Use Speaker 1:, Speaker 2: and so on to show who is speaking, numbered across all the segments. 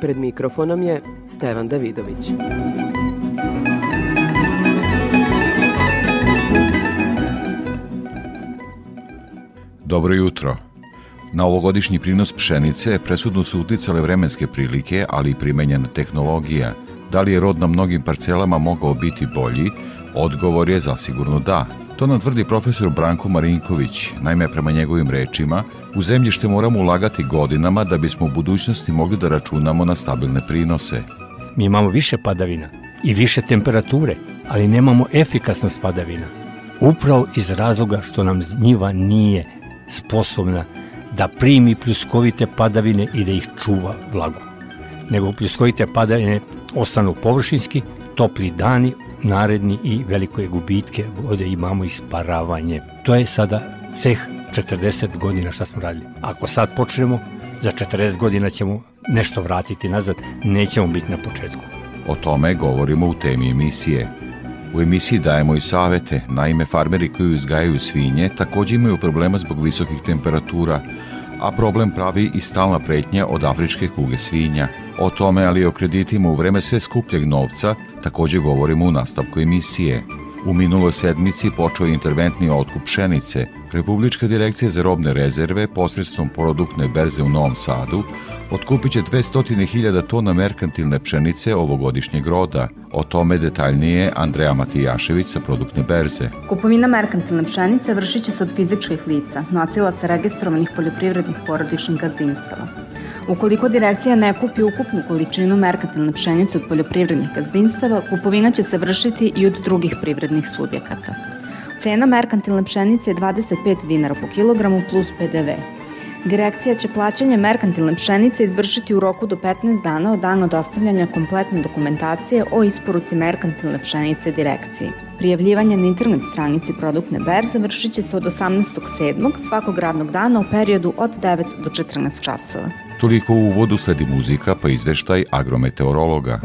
Speaker 1: Pred mikrofonom je Stevan Davidović.
Speaker 2: Dobro jutro. Na ovogodišnji prinos pšenice presudno su uticale vremenske prilike, ali i primenjena tehnologija. Da li je rod na mnogim parcelama mogao biti bolji? Odgovor je zasigurno da. To nam tvrdi profesor Branko Marinković. Naime, prema njegovim rečima, u zemljište moramo ulagati godinama da bismo u budućnosti mogli da računamo na stabilne prinose.
Speaker 3: Mi imamo više padavina i više temperature, ali nemamo efikasnost padavina. Upravo iz razloga što nam njiva nije sposobna da primi pljuskovite padavine i da ih čuva vlagu. Nego pljuskovite padavine ostanu površinski, topli dani, naredni i veliko je gubitke vode imamo isparavanje. To je sada ceh 40 godina šta smo radili. Ako sad počnemo, za 40 godina ćemo nešto vratiti nazad, nećemo biti na početku.
Speaker 2: O tome govorimo u temi emisije. U emisiji dajemo i savete, naime farmeri koji uzgajaju svinje takođe imaju problema zbog visokih temperatura, a problem pravi i stalna pretnja od afričke kuge svinja. O tome, ali i o kreditima u vreme sve skupljeg novca, takođe govorimo u nastavku emisije. U minuloj sedmici počeo je interventni otkup pšenice. Republička direkcija za robne rezerve posredstvom produktne berze u Novom Sadu otkupit će 200.000 tona merkantilne pšenice ovogodišnjeg roda. O tome detaljnije Andreja Matijašević sa produktne berze.
Speaker 4: Kupovina merkantilne pšenice vršit će se od fizičkih lica, nosilaca registrovanih poljoprivrednih porodičnih gazdinstava. Ukoliko direkcija ne kupi ukupnu količinu merkantilne pšenice od poljoprivrednih gazdinstava, kupovina će se vršiti i od drugih privrednih subjekata. Cena merkantilne pšenice je 25 dinara po kilogramu plus PDV. Direkcija će plaćanje merkantilne pšenice izvršiti u roku do 15 dana od dana dostavljanja kompletne dokumentacije o isporuci merkantilne pšenice direkciji. Prijavljivanje na internet stranici produktne berze vršit će se od 18.7. svakog radnog dana u periodu od 9 do 14 časova.
Speaker 2: Toliko u uvodu sledi muzika pa izveštaj agrometeorologa.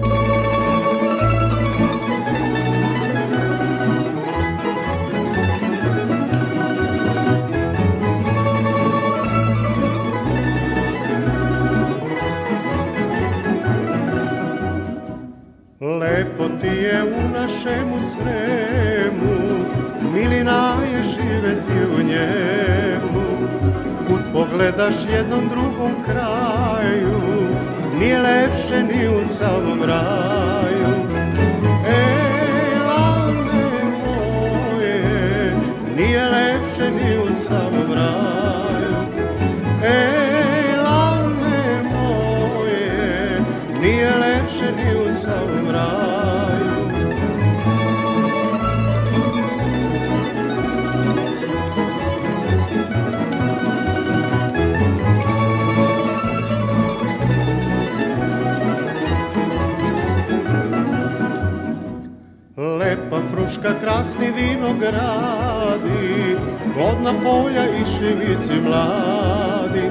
Speaker 5: Lepa fruška, krasni vinogradi, plodna polja i šivici mladi.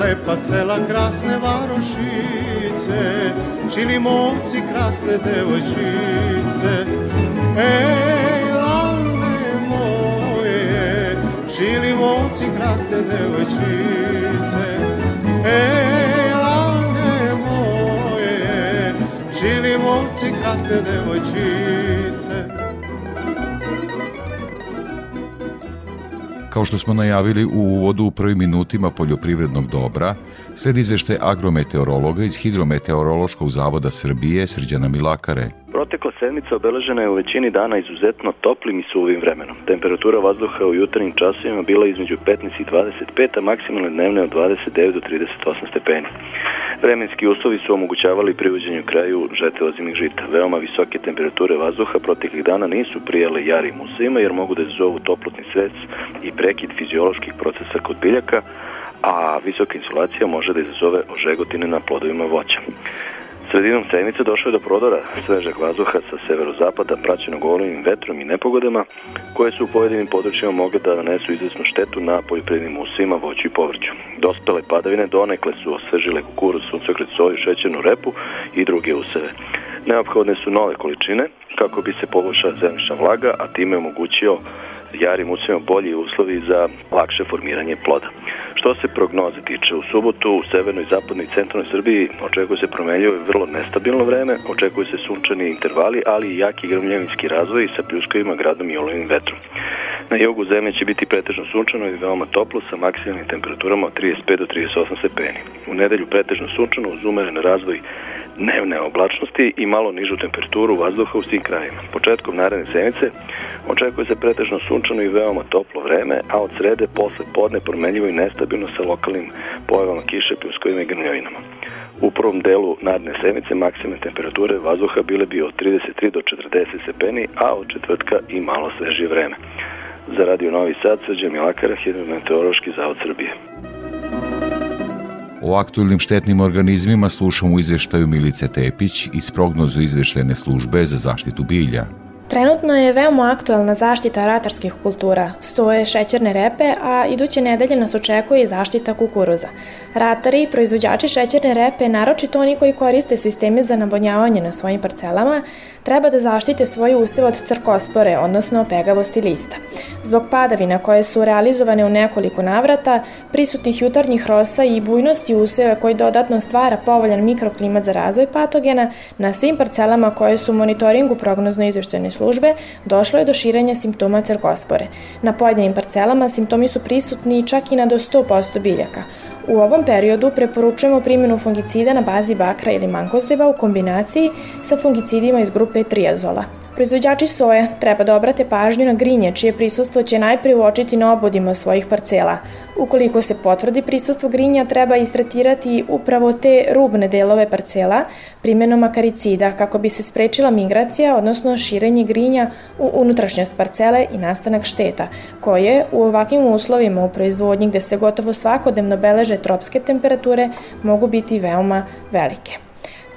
Speaker 5: Lepa sela, krasne varošice, čili momci, krasne devojčice. Ej, lane moje, čili momci, krasne devojčice. Ej, lane moje, čili momci, krasne devojčice.
Speaker 2: Kao što smo najavili u uvodu u prvim minutima poljoprivrednog dobra, sled izvešte agrometeorologa iz Hidrometeorološkog zavoda Srbije Srđana Milakare.
Speaker 6: Protekla sedmica obeležena je u većini dana izuzetno toplim i suvim vremenom. Temperatura vazduha u jutarnjim časovima bila između 15 i 25, a maksimalne dnevne od 29 do 38 stepeni. Vremenski uslovi su omogućavali privođenju kraju žete ozimih žita. Veoma visoke temperature vazduha proteklih dana nisu prijale jarim usevima jer mogu da izazovu toplotni stres i prekid fizioloških procesa kod biljaka, a visoka insolacija može da izazove ožegotine na plodovima voća. Sredinom sedmice došlo je do prodora svežeg vazduha sa severozapada praćenog olujnim vetrom i nepogodama koje su u pojedinim područjima mogle da nanesu izvesnu štetu na poljoprivrednim usima, voću i povrću. Dospele padavine donekle su osvežile kukuruz, suncokret, soju, šećernu repu i druge useve. Neophodne su nove količine kako bi se poboljšala zemljišna vlaga, a time omogućio jarim usevima bolji uslovi za lakše formiranje ploda. Što se prognoze tiče, u subotu u severnoj, zapadnoj i centralnoj Srbiji očekuje se promenljivo i vrlo nestabilno vreme, očekuje se sunčani intervali, ali i jaki grmljavinski razvoj sa pljuskovima, gradom i olujnim vetrom. Na jugu zemlje će biti pretežno sunčano i veoma toplo sa maksimalnim temperaturama od 35 do 38 stepeni. U nedelju pretežno sunčano uz umeren razvoj dnevne oblačnosti i malo nižu temperaturu vazduha u svim krajima. Početkom naredne sedmice očekuje se pretežno sunčano i veoma toplo vreme, a od srede posle podne promenljivo i nestabilno sa lokalnim pojavama kiše, pljuskovima i grmljovinama. U prvom delu naredne sedmice maksimalne temperature vazduha bile bi od 33 do 40 stepeni, a od četvrtka i malo svežije vreme. Za Radio Novi Sad, Srđan Milakara, Hidrometeorološki zavod Srbije.
Speaker 2: O aktualnim štetnim organizmima slušamo u izveštaju Milice Tepić iz prognozu izveštene službe za zaštitu bilja.
Speaker 7: Trenutno je veoma aktualna zaštita ratarskih kultura, stoje šećerne repe, a iduće nedelje nas očekuje i zaštita kukuruza. Ratari i proizvođači šećerne repe, naročito oni koji koriste sisteme za navodnjavanje na svojim parcelama, treba da zaštite svoje useve od crkospore, odnosno pegavosti lista. Zbog padavina koje su realizovane u nekoliko navrata, prisutnih jutarnjih rosa i bujnosti useve koji dodatno stvara povoljan mikroklimat za razvoj patogena, na svim parcelama koje su u monitoringu prognozno izveštene službe, došlo je do širenja simptoma cerkospore. Na pojedinim parcelama simptomi su prisutni čak i na do 100% biljaka. U ovom periodu preporučujemo primjenu fungicida na bazi bakra ili mankozeba u kombinaciji sa fungicidima iz grupe triazola. Proizvođači soje treba da obrate pažnju na grinje, čije prisustvo će najprije uočiti na obodima svojih parcela. Ukoliko se potvrdi prisustvo grinja, treba istretirati upravo te rubne delove parcela primjenom akaricida kako bi se sprečila migracija, odnosno širenje grinja u unutrašnjost parcele i nastanak šteta, koje u ovakvim uslovima u proizvodnji gde se gotovo svakodnevno beleže tropske temperature mogu biti veoma velike.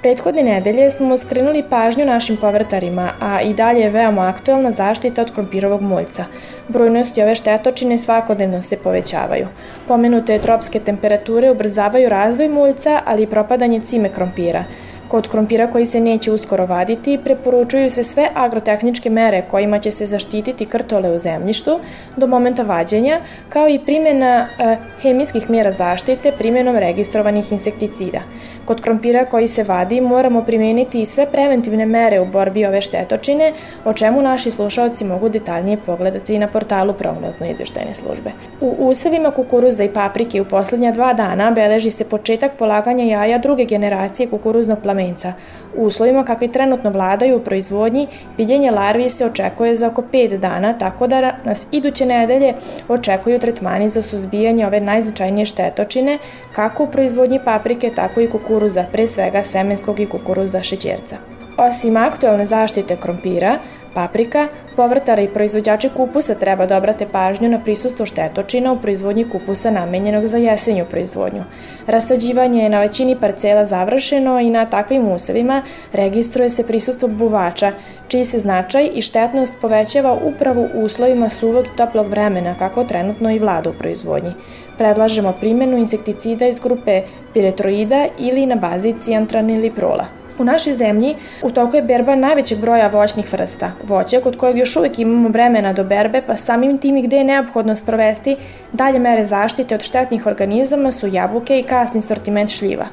Speaker 7: Prethodne nedelje smo skrenuli pažnju našim povrtarima, a i dalje je veoma aktuelna zaštita od krompirovog muljca. Brojnosti ove štetočine svakodnevno se povećavaju. Pomenute tropske temperature ubrzavaju razvoj muljca, ali i propadanje cime krompira – Kod krompira koji se neće uskoro vaditi, preporučuju se sve agrotehničke mere kojima će se zaštititi krtole u zemljištu do momenta vađenja, kao i primjena e, hemijskih mjera zaštite primjenom registrovanih insekticida. Kod krompira koji se vadi moramo primeniti i sve preventivne mere u borbi ove štetočine, o čemu naši slušalci mogu detaljnije pogledati na portalu prognozno izveštajne službe. U usevima kukuruza i paprike u poslednja dva dana beleži se početak polaganja jaja druge generacije kukuruznog plamenca. U uslovima kakvi trenutno vladaju u proizvodnji, vidjenje larvi se očekuje za oko 5 dana, tako da nas iduće nedelje očekuju tretmani za suzbijanje ove najznačajnije štetočine, kako u proizvodnji paprike, tako i kukuruza, pre svega semenskog i kukuruza šećerca. Osim aktualne zaštite krompira, paprika, povrtara i proizvođači kupusa treba da obrate pažnju na prisustvo štetočina u proizvodnji kupusa namenjenog za jesenju proizvodnju. Rasađivanje je na većini parcela završeno i na takvim usevima registruje se prisustvo buvača, čiji se značaj i štetnost povećava upravo u uslovima suvog i toplog vremena, kako trenutno i vlada u proizvodnji. Predlažemo primjenu insekticida iz grupe piretroida ili na bazi cijantraniloprola. U našoj zemlji u toku je berba najvećeg broja voćnih vrsta. Voće kod kojeg još uvek imamo vremena do berbe, pa samim tim i gde je neophodno sprovesti dalje mere zaštite od štetnih organizama su jabuke i kasni sortiment šljiva.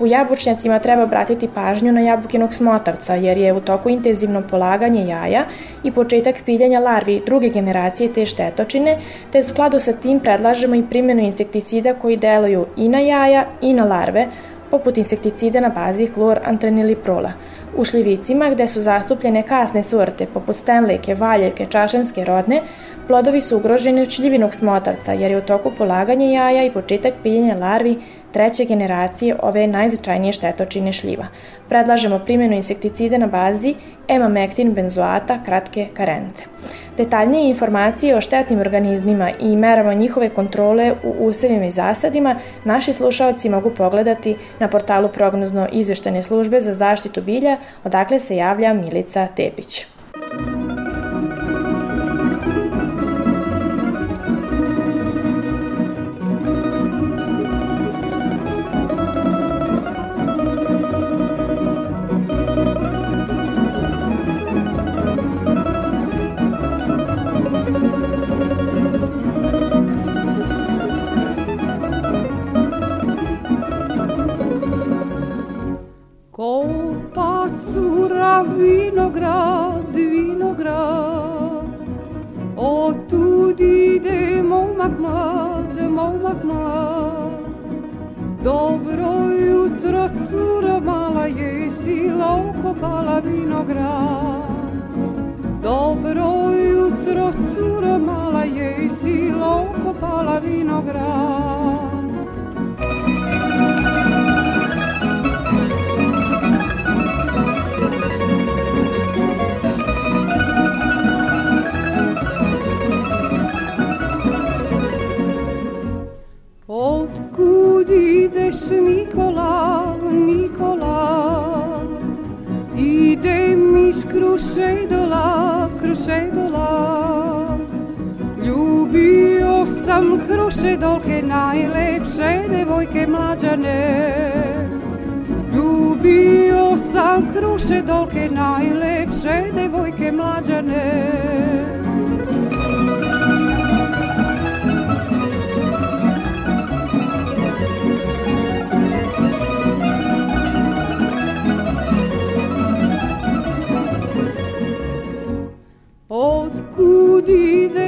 Speaker 7: U jabučnjacima treba obratiti pažnju na jabukinog smotavca, jer je u toku intenzivno polaganje jaja i početak piljanja larvi druge generacije te štetočine, te u skladu sa tim predlažemo i primjenu insekticida koji deluju i na jaja i na larve, poput insekticida na bazi hlor antreniliprola. U šljivicima, gde su zastupljene kasne sorte poput stenlike, valjevke, čašanske rodne, plodovi su ugroženi od šljivinog smotavca, jer je u toku polaganja jaja i početak piljenja larvi treće generacije ove najznačajnije štetočine šljiva. Predlažemo primjenu insekticida na bazi emamektin benzoata kratke karence. Detaljnije informacije o štetnim organizmima i merama njihove kontrole u usevima i zasadima naši slušalci mogu pogledati na portalu prognozno izveštene službe za zaštitu bilja, odakle se javlja Milica Tepić.
Speaker 8: Vinograd, vinograd. O tud ide momak mlad, momak mlad. Dobro jutro, cura mala, jesi lauko pala vinograd. Dobro jutro, cura mala, jesi lauko pala vinograd ideš Nikola, Nikola Idem iz Krušedola, Krušedola. Ljubio sam Krušedolke, najlepše devojke mlađane. Ljubio sam Krušedolke, najlepše devojke mlađane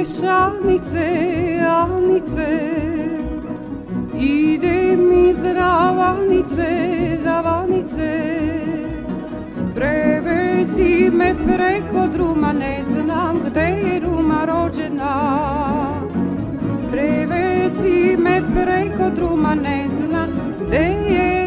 Speaker 8: ideš Anice, Anice Idem iz Ravanice, Ravanice. Prevezi me preko druma, ne znam gde je Ruma rođena. Prevezi me preko druma, ne znam gde je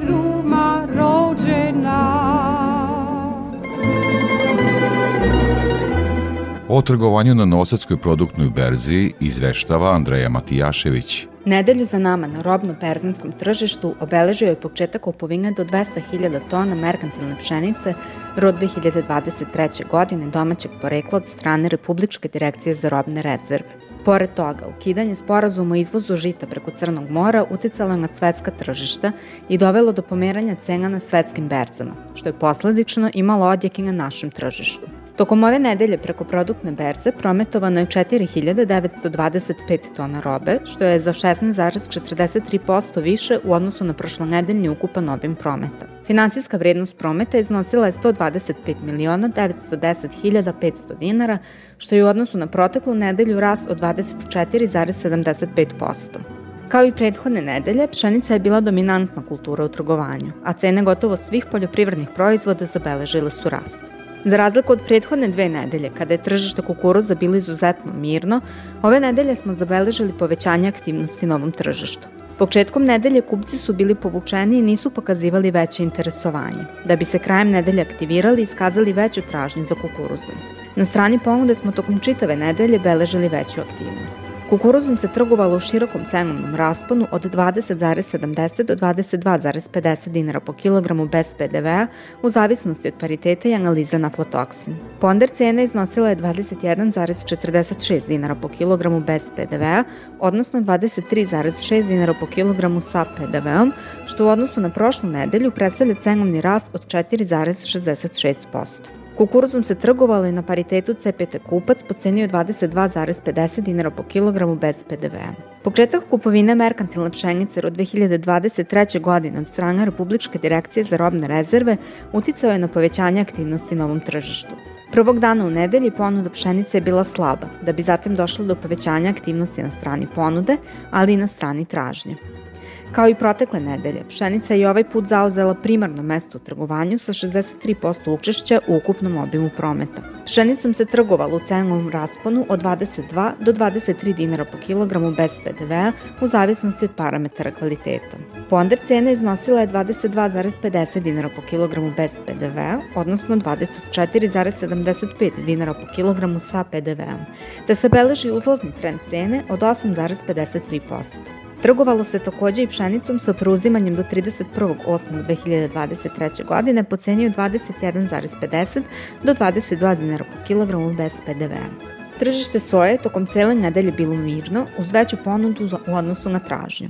Speaker 2: O trgovanju na Nosadskoj produktnoj berzi izveštava Andreja Matijašević.
Speaker 4: Nedelju za nama na robno-berzanskom tržištu obeležio je početak kupovine do 200.000 tona merkantilne pšenice rod 2023. godine domaćeg porekla od strane Republičke direkcije za robne rezerve. Pored toga, ukidanje sporazuma o izvozu žita preko Crnog mora uticalo na svetska tržišta i dovelo do pomeranja cena na svetskim berzama, što je posledično imalo odjek i na našem tržištu. Tokom ove nedelje preko produktne berze prometovano je 4925 tona robe, što je za 16,43% više u odnosu na prošlonedeljni ukupan obim prometa. Finansijska vrednost prometa iznosila je 125 miliona 910 hiljada 500 dinara, što je u odnosu na proteklu nedelju rast od 24,75%. Kao i prethodne nedelje, pšenica je bila dominantna kultura u trgovanju, a cene gotovo svih poljoprivrednih proizvoda zabeležile su rast. Za razliku od prethodne dve nedelje, kada je tržište kukuruza bilo izuzetno mirno, ove nedelje smo zabeležili povećanje aktivnosti na ovom tržištu. Početkom nedelje kupci su bili povučeni i nisu pokazivali veće interesovanje, da bi se krajem nedelje aktivirali i iskazali veću tražnju za kukuruzom. Na strani ponude smo tokom čitave nedelje beležili veću aktivnost. Kukuruzom se trgovalo u širokom cenovnom rasponu od 20,70 do 22,50 dinara po kilogramu bez PDV-a u zavisnosti od pariteta i analiza na flotoksin. Ponder cena iznosila je 21,46 dinara po kilogramu bez PDV-a, odnosno 23,6 dinara po kilogramu sa PDV-om, što u odnosu na prošlu nedelju predstavlja cenovni rast od 4,66%. Kukuruzom se trgovalo i na paritetu CPT kupac po ceni od 22,50 dinara po kilogramu bez PDV-a. Početak kupovine merkantilne pšenice od 2023. godine od strane Republičke direkcije za robne rezerve uticao je na povećanje aktivnosti na ovom tržištu. Prvog dana u nedelji ponuda pšenice je bila slaba, da bi zatim došlo do povećanja aktivnosti na strani ponude, ali i na strani tražnje. Kao i protekle nedelje, pšenica je ovaj put zauzela primarno mesto u trgovanju sa 63% učešća u ukupnom obimu prometa. Pšenicom se trgovalo u cenovnom rasponu od 22 do 23 dinara po kilogramu bez PDV-a u zavisnosti od parametara kvaliteta. Ponder cena iznosila je 22,50 dinara po kilogramu bez PDV-a, odnosno 24,75 dinara po kilogramu sa PDV-om, da se beleži uzlazni trend cene od 8,53%. Trgovalo se takođe i pšenicom sa preuzimanjem do 31.8.2023. godine po ceni od 21,50 do 22 dinara po kilogramu bez PDV-a. Tržište soje tokom cele nedelje bilo mirno, uz veću ponudu u odnosu na tražnju.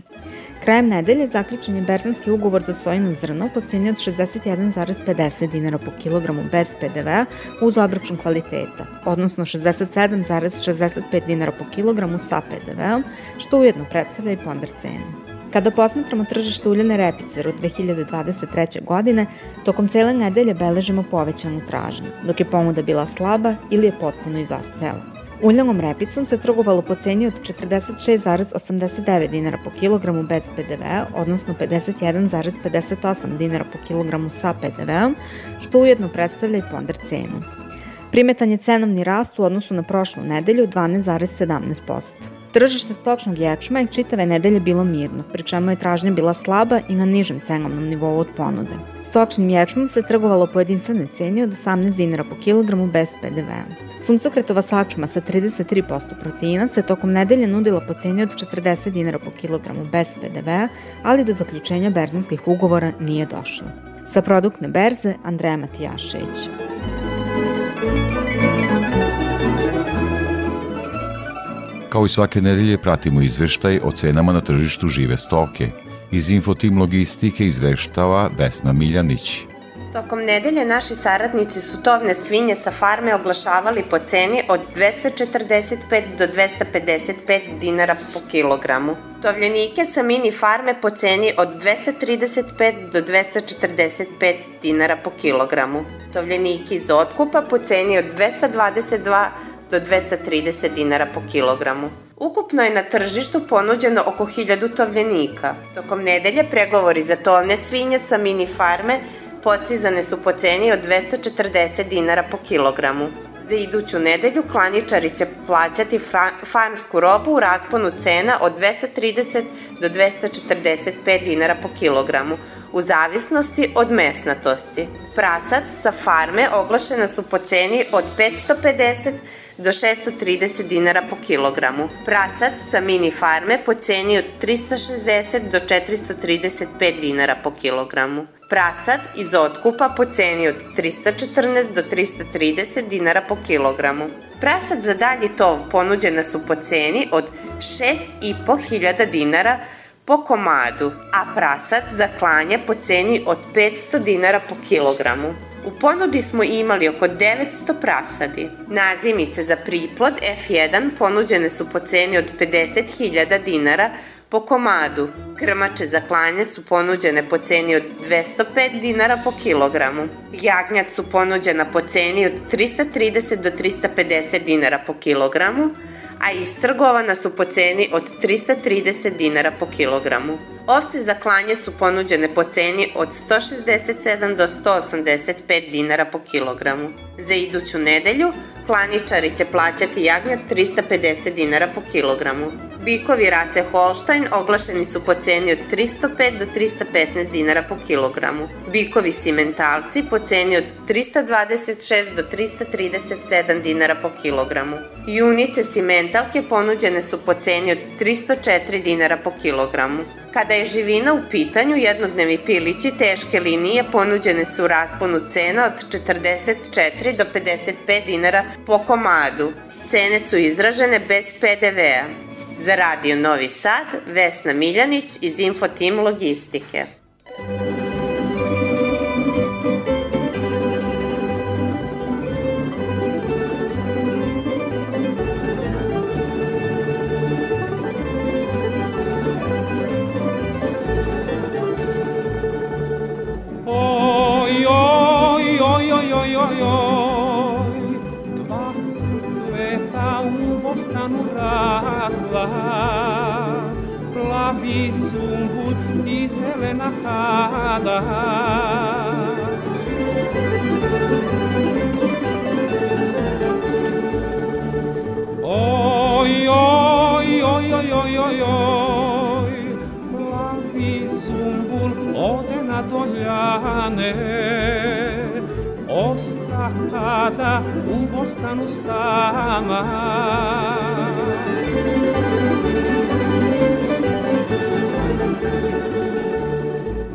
Speaker 4: Krajem nedelje zaključen je berzanski ugovor za sojino zrno po cijeni od 61,50 dinara po kilogramu bez PDV-a uz obračun kvaliteta, odnosno 67,65 dinara po kilogramu sa PDV-om, što ujedno predstavlja i ponder cenu. Kada posmatramo tržište uljene repice od 2023. godine, tokom cele nedelje beležimo povećanu tražnju, dok je ponuda bila slaba ili je potpuno izostajala. Uljanom repicom se trgovalo po ceni od 46,89 dinara po kilogramu bez PDV-a, odnosno 51,58 dinara po kilogramu sa PDV-om, što ujedno predstavlja i ponder cenu. Primetan je cenovni rast u odnosu na prošlu nedelju 12,17%. Tržište stočnog ječma je čitave nedelje bilo mirno, pri čemu je tražnja bila slaba i na nižem cenovnom nivou od ponude. Stočnim ječmom se trgovalo po jedinstvenoj ceni od 18 dinara po kilogramu bez PDV-a. Suncokretova sačma sa 33% proteina se tokom nedelje nudila po ceni od 40 dinara po kilogramu bez PDV-a, ali do zaključenja berzanskih ugovora nije došlo. Sa produktne berze Andreja Matijašević.
Speaker 2: Kao i svake nedelje pratimo izveštaj o cenama na tržištu žive stoke. Iz Infotim Logistike izveštava Vesna Miljanić.
Speaker 9: Tokom nedelje naši saradnici su tovne svinje sa farme oglašavali po ceni od 245 do 255 dinara po kilogramu. Tovljenike sa mini farme po ceni od 235 do 245 dinara po kilogramu. Tovljenike iz otkupa po ceni od 222 do 230 dinara po kilogramu. Ukupno je na tržištu ponuđeno oko 1000 tovljenika. Tokom nedelje pregovori za tovne svinje sa mini farme postizane su po ceni od 240 dinara po kilogramu. Za iduću nedelju klaničari će plaćati farmsku robu u rasponu cena od 230 do 245 dinara po kilogramu, u zavisnosti od mesnatosti. Prasac sa farme oglašena su po ceni od 550 do 630 dinara po kilogramu. Prasac sa mini farme po ceni od 360 do 435 dinara po kilogramu. Prasad iz otkupa po ceni od 314 do 330 dinara po kilogramu. Prasad za dalji tov ponuđena su po ceni od 6.500 dinara po komadu, a prasac za klanje po ceni od 500 dinara po kilogramu. U ponudi smo imali oko 900 prasadi. Nazimice za priplod F1 ponuđene su po ceni od 50.000 dinara po komadu. Krmače za klanje su ponuđene po ceni od 205 dinara po kilogramu. Jagnjad su ponuđena po ceni od 330 do 350 dinara po kilogramu, a istrgovana su po ceni od 330 dinara po kilogramu. Ovce za klanje su ponuđene po ceni od 167 do 185 dinara po kilogramu. Za iduću nedelju klaničari će plaćati jagnjad 350 dinara po kilogramu. Bikovi rase Holstein oglašeni su po ceni od 305 do 315 dinara po kilogramu. Bikovi simentalci po ceni od 326 do 337 dinara po kilogramu. Junice simentalke ponuđene su po ceni od 304 dinara po kilogramu. Kada je živina u pitanju, jednodnevni pilići teške linije ponuđene su u rasponu cena od 44 do 55 dinara po komadu. Cene su izražene bez PDV-a. Za Radio Novi Sad, Vesna Miljanić iz Infotim Logistike.
Speaker 10: Su cveta u Bostanu rasla, plavi sumbul i zelena kada. Oj, oj, oj, oj, oj, oj, oj, plavi zumbul ode na doljane, osta kada u Bostanu sama.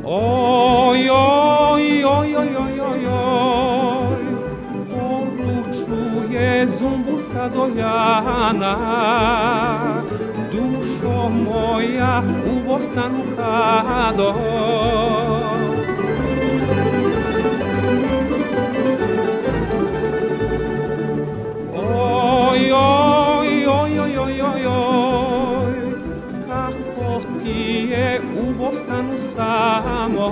Speaker 10: Oj, oj, oj, oj, oj, oj, oj, poručuje zumbu sa doljana, dušo moja u Bostanu kado. Samoj,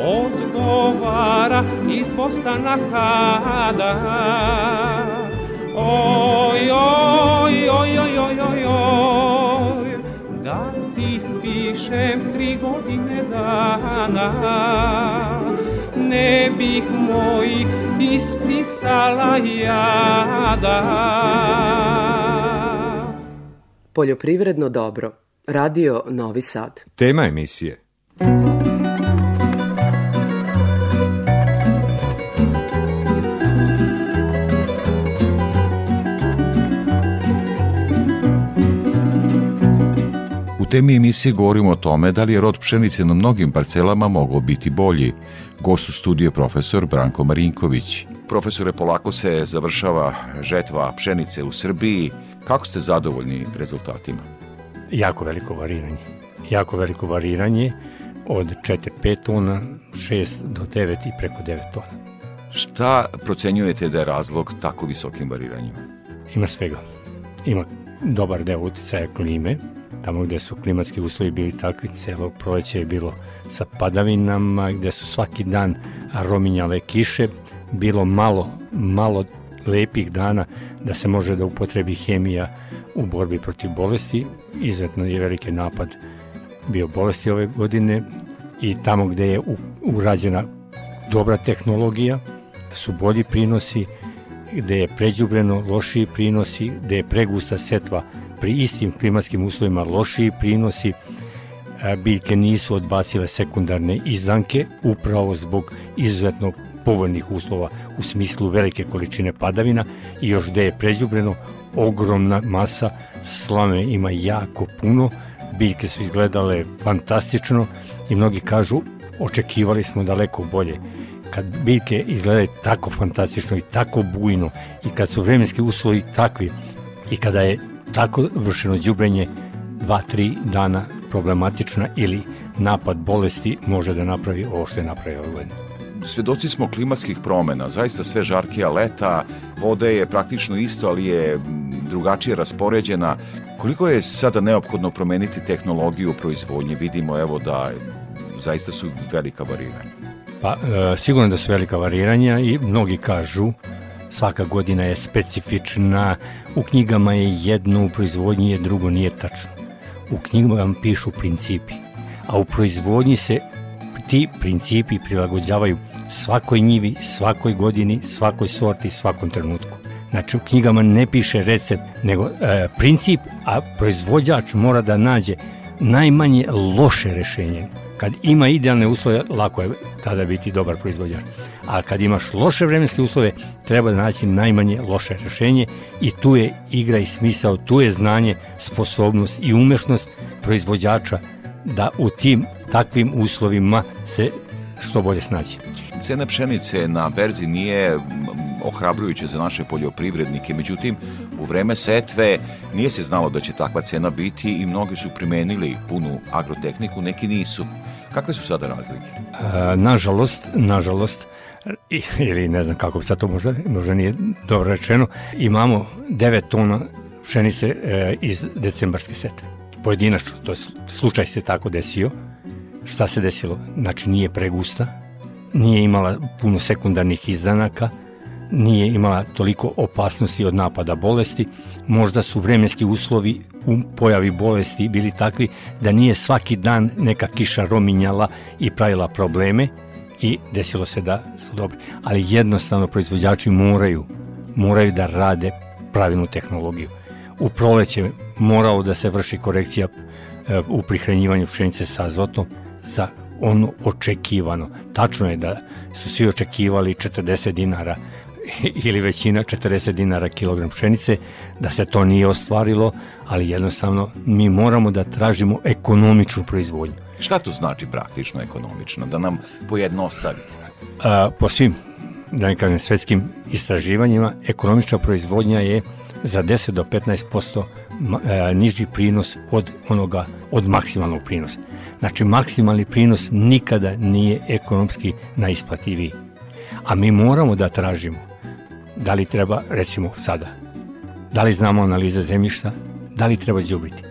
Speaker 10: odgovara iz Bostana kada. Oj, oj, oj, oj, oj, oj, oj, da ti pišem tri godine dana, ne bih moj ispisala jada.
Speaker 1: Poljoprivredno dobro. Radio Novi Sad.
Speaker 11: Tema emisije.
Speaker 2: U temi emisije govorimo o tome da li je rod pšenice na mnogim parcelama mogao biti bolji. Gost u studiju je profesor Branko Marinković. Profesore, polako se završava žetva pšenice u Srbiji. Kako ste zadovoljni rezultatima?
Speaker 3: Jako veliko variranje. Jako veliko variranje od 4-5 tona, 6 do 9 i preko 9 tona.
Speaker 2: Šta procenjujete da je razlog tako visokim variranjima?
Speaker 3: Ima svega. Ima dobar deo uticaja klime, tamo gde su klimatski uslovi bili takvi, celo proleće je bilo sa padavinama, gde su svaki dan rominjale kiše, bilo malo, malo lepih dana da se može da upotrebi hemija u borbi protiv bolesti. Izuzetno je veliki napad bio bolesti ove godine i tamo gde je urađena dobra tehnologija, su bolji prinosi, gde je pređubreno lošiji prinosi, gde je pregusta setva pri istim klimatskim uslovima lošiji prinosi, biljke nisu odbacile sekundarne izdanke upravo zbog izuzetno povoljnih uslova u smislu velike količine padavina i još gde je pređubreno ogromna masa, slame ima jako puno, biljke su izgledale fantastično i mnogi kažu očekivali smo daleko bolje. Kad biljke izgledaju tako fantastično i tako bujno i kad su vremenski uslovi takvi i kada je tako vršeno đubrenje 2-3 dana problematična ili napad bolesti može da napravi ovo što je napravio ovaj godine.
Speaker 2: Svedoci smo klimatskih promena, zaista sve žarkija leta, vode je praktično isto, ali je drugačije raspoređena. Koliko je sada neophodno promeniti tehnologiju proizvodnje? Vidimo evo da zaista su velika variranja.
Speaker 3: Pa, e, sigurno da su velika variranja i mnogi kažu svaka godina je specifična, u knjigama je jedno, u proizvodnji je drugo, nije tačno. U knjigama vam pišu principi, a u proizvodnji se ti principi prilagođavaju svakoj njivi, svakoj godini, svakoj sorti, svakom trenutku. Znači u knjigama ne piše recept, nego e, princip, a proizvođač mora da nađe najmanje loše rešenje. Kad ima idealne uslove, lako je tada biti dobar proizvođač. A kad imaš loše vremenske uslove, treba da naći najmanje loše rešenje i tu je igra i smisao, tu je znanje, sposobnost i umešnost proizvođača da u tim takvim uslovima se što bolje snađe.
Speaker 2: Cena pšenice na berzi nije ohrabrujuće za naše poljoprivrednike, međutim u vreme setve nije se znalo da će takva cena biti i mnogi su primenili punu agrotehniku, neki nisu. Kakve su sada razlike?
Speaker 3: E, nažalost, nažalost, ili ne znam kako sad to možda, možda nije dobro rečeno, imamo 9 tona pšenice e, iz decembarske setve. Pojedinačno, to je slučaj se tako desio. Šta se desilo? Znači nije pregusta, nije imala puno sekundarnih izdanaka, nije imala toliko opasnosti od napada bolesti, možda su vremenski uslovi u pojavi bolesti bili takvi da nije svaki dan neka kiša rominjala i pravila probleme i desilo se da su dobri. Ali jednostavno proizvođači moraju, moraju da rade pravilnu tehnologiju. U proleće moralo da se vrši korekcija e, u prihranjivanju pšenice sa azotom za ono očekivano. Tačno je da su svi očekivali 40 dinara ili većina 40 dinara kilogram pšenice, da se to nije ostvarilo, ali jednostavno mi moramo da tražimo ekonomičnu proizvodnju.
Speaker 2: Šta to znači praktično ekonomično? Da nam pojednostavite.
Speaker 3: A, po svim, da ne kažem, svetskim istraživanjima, ekonomična proizvodnja je za 10 do 15% e, niži prinos od onoga, od maksimalnog prinosa. Znači, maksimalni prinos nikada nije ekonomski najisplativiji. A mi moramo da tražimo da li treba, recimo sada, da li znamo analize zemljišta, da li treba džubriti.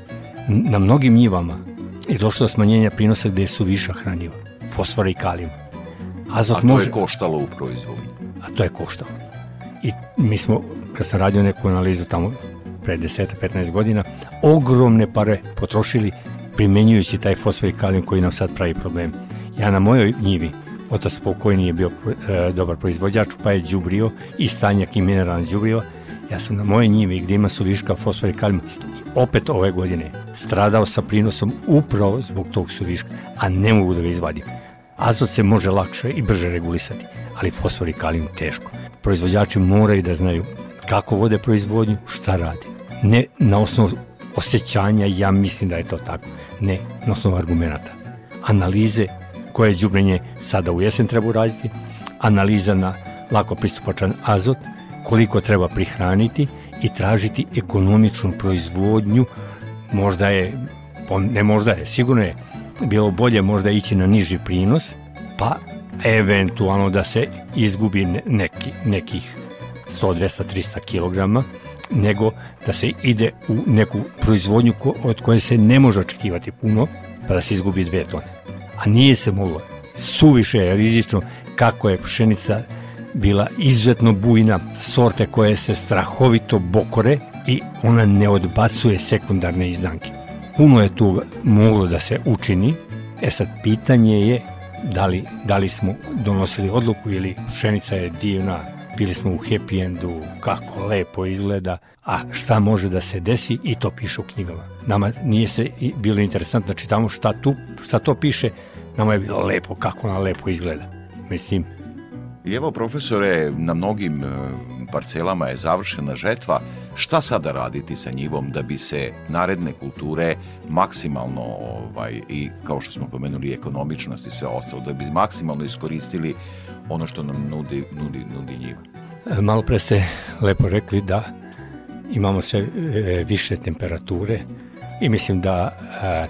Speaker 3: Na mnogim njivama je došlo do smanjenja prinosa gde su viša hranjiva, fosfora i kalijuma.
Speaker 2: Azot A to može... je koštalo u proizvodnju?
Speaker 3: A to je koštalo. I mi smo, kad sam radio neku analizu tamo pre 10-15 godina, ogromne pare potrošili primenjujući taj fosfor i kalijum koji nam sad pravi problem. Ja na mojoj njivi otac pokojni je bio e, dobar proizvođač, pa je đubrio i stanjak i mineralni đubrio. Ja sam na moje njivi gdje ima suviška fosfor i kalijum opet ove godine stradao sa prinosom upravo zbog tog suviška, a ne mogu da ga izvadim. Azot se može lakše i brže regulisati, ali fosfor i kalijum teško. Proizvođači moraju da znaju kako vode proizvodnju, šta radi. Ne na osnovu osjećanja, ja mislim da je to tako. Ne, na osnovu argumenta. Analize koje đubrenje sada u jesen treba uraditi, analiza na lako pristupačan azot, koliko treba prihraniti i tražiti ekonomičnu proizvodnju. Možda je, ne možda je, sigurno je bilo bolje možda ići na niži prinos, pa eventualno da se izgubi neki, nekih 100, 200, 300 kg, nego da se ide u neku proizvodnju od koje se ne može očekivati puno, pa da se izgubi dve tone a nije se moglo. Suviše je rizično kako je pšenica bila izuzetno bujna, sorte koje se strahovito bokore i ona ne odbacuje sekundarne izdanke. Puno je tu moglo da se učini, e sad pitanje je da li, da li smo donosili odluku ili pšenica je divna, bili smo u happy endu, kako lepo izgleda, a šta može da se desi i to piše u knjigama. Nama nije se bilo interesantno da čitamo šta, tu, šta to piše, nama je bilo lepo, kako ona lepo izgleda. Mislim,
Speaker 2: I evo, profesore, na mnogim e, parcelama je završena žetva. Šta sada raditi sa njivom da bi se naredne kulture maksimalno, ovaj, i kao što smo pomenuli, ekonomičnost i sve ostalo, da bi maksimalno iskoristili ono što nam nudi, nudi, nudi njiva?
Speaker 3: E, malo pre ste lepo rekli da imamo sve e, više temperature i mislim da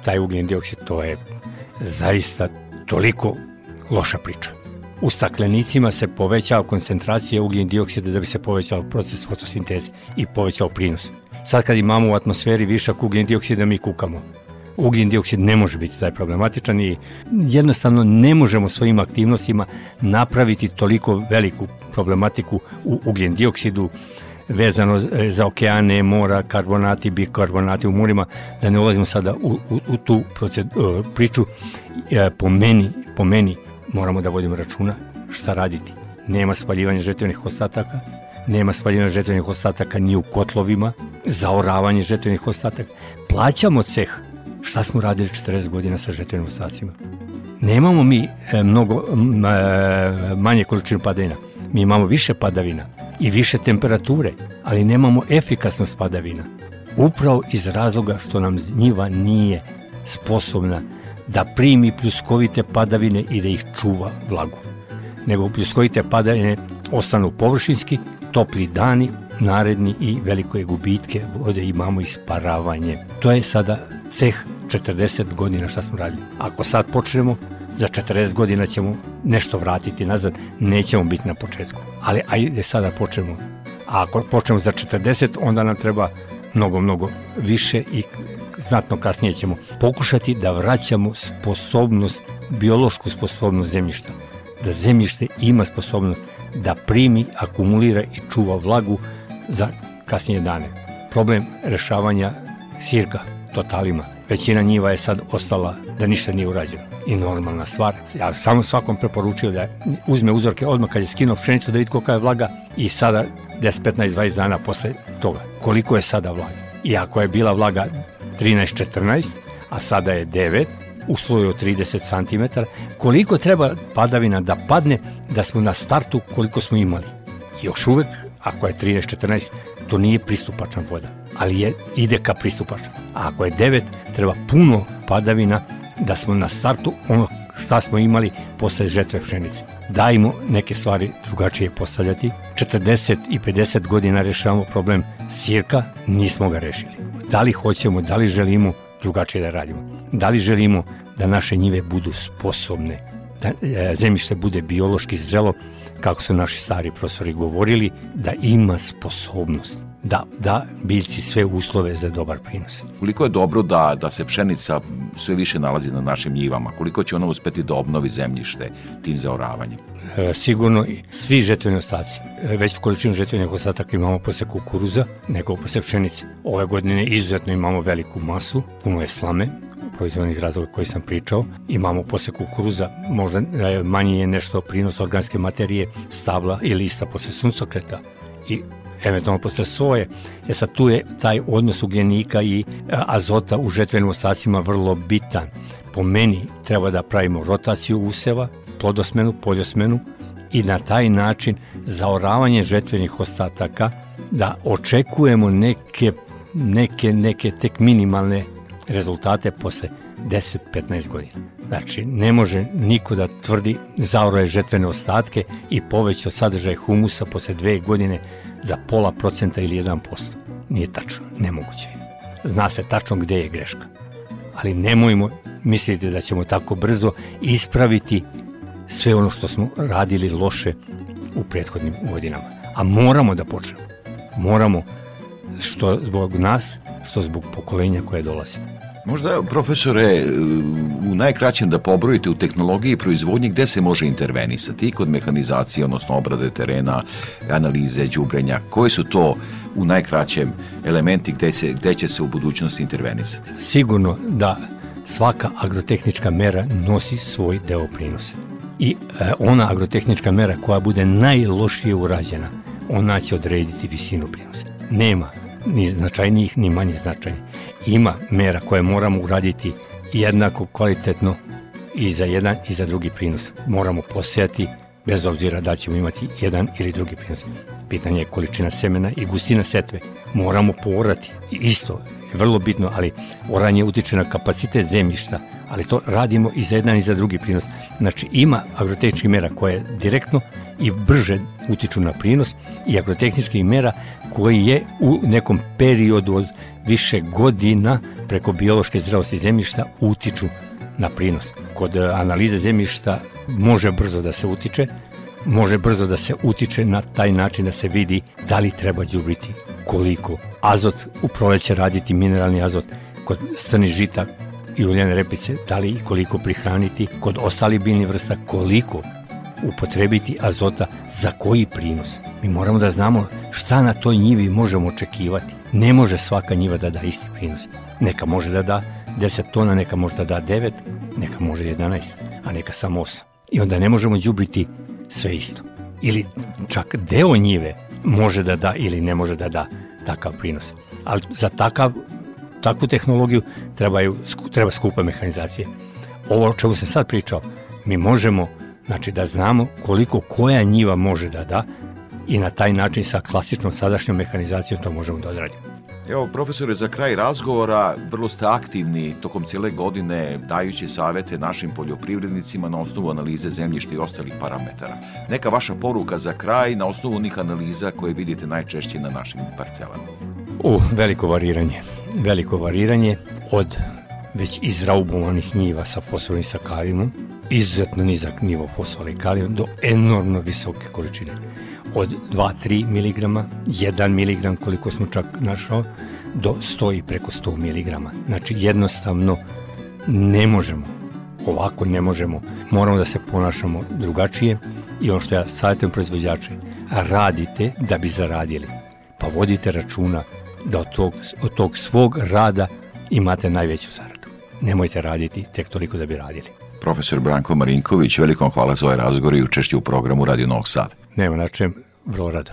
Speaker 3: taj ugljen dioksid to je zaista toliko loša priča. U staklenicima se povećava koncentracija ugljen dioksida da bi se povećao proces fotosinteze i povećao prinos. Sad kad imamo u atmosferi višak ugljen dioksida mi kukamo. Ugljen dioksid ne može biti taj problematičan i jednostavno ne možemo svojim aktivnostima napraviti toliko veliku problematiku u ugljen dioksidu, vezano za okeane, mora, karbonati, bikarbonati u morima, da ne ulazimo sada u, u, u tu proced, uh, priču. E, po meni, po meni moramo da vodimo računa šta raditi. Nema spaljivanja žetvenih ostataka, nema spaljivanja žetvenih ostataka ni u kotlovima, zaoravanje žetvenih ostataka. Plaćamo ceh. Šta smo radili 40 godina sa žetvenim ostacima? Nemamo mi e, mnogo e, manje količine padavina. Mi imamo više padavina i više temperature, ali nemamo efikasnost padavina. Upravo iz razloga što nam njiva nije sposobna da primi pljuskovite padavine i da ih čuva vlagu. Nego pljuskovite padavine ostanu površinski, topli dani, naredni i veliko je gubitke vode imamo isparavanje. To je sada ceh 40 godina šta smo radili. Ako sad počnemo, za 40 godina ćemo nešto vratiti nazad, nećemo biti na početku. Ali ajde sada počnemo. A ako počnemo za 40, onda nam treba mnogo, mnogo više i znatno kasnije ćemo pokušati da vraćamo sposobnost, biološku sposobnost zemljišta da zemljište ima sposobnost da primi, akumulira i čuva vlagu za kasnije dane. Problem rešavanja sirka totalima. Većina njiva je sad ostala da ništa nije urađeno. I normalna stvar. Ja samo svakom preporučio da uzme uzorke odmah kad je skinuo pšenicu da vidi kolika je vlaga i sada 10, 15, 20 dana posle toga. Koliko je sada vlaga? I ako je bila vlaga 13, 14, a sada je 9, u sloju od 30 cm, koliko treba padavina da padne da smo na startu koliko smo imali. Još uvek, ako je 13-14, to nije pristupačna voda, ali je, ide ka pristupačna. A ako je 9, treba puno padavina da smo na startu ono šta smo imali posle žetve pšenice. Dajmo neke stvari drugačije postavljati. 40 i 50 godina rešavamo problem sirka, nismo ga rešili. Da li hoćemo, da li želimo, drugačije da radimo. Da li želimo da naše njive budu sposobne, da e, zemljište bude biološki zrelo, kako su naši stari profesori govorili, da ima sposobnost da da biljci sve uslove za dobar prinos.
Speaker 2: Koliko je dobro da, da se pšenica sve više nalazi na našim njivama? Koliko će ona uspeti da obnovi zemljište tim zaoravanjem?
Speaker 3: E, sigurno svi žetveni ostaci. E, već količinu žetvenih ostataka imamo posle kukuruza, nego posle pšenice. Ove godine izuzetno imamo veliku masu, puno je slame, proizvodnih razloga koji sam pričao. Imamo posle kukuruza, možda e, manji je nešto prinos organske materije, stabla i lista posle suncokreta. I eventualno posle soje. E sad tu je taj odnos ugljenika i azota u žetvenim ostacima vrlo bitan. Po meni treba da pravimo rotaciju useva, plodosmenu, poljosmenu i na taj način zaoravanje žetvenih ostataka da očekujemo neke, neke, neke tek minimalne rezultate posle 10-15 godina. Znači, ne može niko da tvrdi zaoroje žetvene ostatke i povećao sadržaj humusa posle dve godine za pola procenta ili 1%. Nije tačno, nemoguće je. Zna se tačno gde je greška. Ali nemojmo misliti da ćemo tako brzo ispraviti sve ono što smo radili loše u prethodnim godinama. A moramo da počnemo. Moramo što zbog nas, što zbog pokolenja koje dolazi.
Speaker 2: Možda, profesore, u najkraćem da pobrojite u tehnologiji i proizvodnji gde se može intervenisati kod mehanizacije, odnosno obrade terena, analize, đubrenja, koji su to u najkraćem elementi gde, se, gde će se u budućnosti intervenisati?
Speaker 3: Sigurno da svaka agrotehnička mera nosi svoj deo prinosa. I e, ona agrotehnička mera koja bude najlošije urađena, ona će odrediti visinu prinosa. Nema ni značajnijih, ni manje značajnih ima mera koje moramo uraditi jednako kvalitetno i za jedan i za drugi prinos. Moramo posejati bez obzira da ćemo imati jedan ili drugi prinos. Pitanje je količina semena i gustina setve. Moramo poorati. Isto je vrlo bitno, ali oranje utiče na kapacitet zemljišta, ali to radimo i za jedan i za drugi prinos. Znači ima agrotehničkih mera koje direktno i brže utiču na prinos i agrotehničkih mera koji je u nekom periodu od više godina preko biološke zrelosti zemljišta utiču na prinos. Kod analize zemljišta može brzo da se utiče, može brzo da se utiče na taj način da se vidi da li treba đubriti, koliko. Azot u proleće raditi mineralni azot kod strni žita i uljene repice, da li i koliko prihraniti, kod ostalih biljnih vrsta koliko upotrebiti azota za koji prinos. Mi moramo da znamo šta na toj njivi možemo očekivati. Ne može svaka njiva da da isti prinos. Neka može da da 10 tona, neka može da da 9, neka može 11, a neka samo 8. I onda ne možemo đubriti sve isto. Ili čak deo njive može da da ili ne može da da takav prinos. Ali za takav, takvu tehnologiju trebaju, treba skupa mehanizacije. Ovo o čemu sam sad pričao, mi možemo znači da znamo koliko koja njiva može da da i na taj način sa klasičnom sadašnjom mehanizacijom to možemo da odradimo.
Speaker 2: Evo, profesore, za kraj razgovora, vrlo ste aktivni tokom cijele godine dajući savete našim poljoprivrednicima na osnovu analize zemljišta i ostalih parametara. Neka vaša poruka za kraj na osnovu onih analiza koje vidite najčešće na našim parcelama.
Speaker 3: U, veliko variranje. Veliko variranje od već izraubovanih njiva sa fosfornim sa kalijumom, izuzetno nizak nivo fosfora i kalijuma do enormno visoke količine od 2-3 mg, 1 mg koliko smo čak našao, do 100 i preko 100 mg. Znači jednostavno ne možemo ovako ne možemo. Moramo da se ponašamo drugačije i ono što ja savjetujem proizvođače, radite da bi zaradili. Pa vodite računa da od tog, od tog svog rada imate najveću zaradu. Nemojte raditi tek toliko da bi radili.
Speaker 2: Profesor Branko Marinković, velikom hvala za ovaj razgovor i učešću u programu Radio Novog Sad.
Speaker 3: Nema na čem, vrlo rado.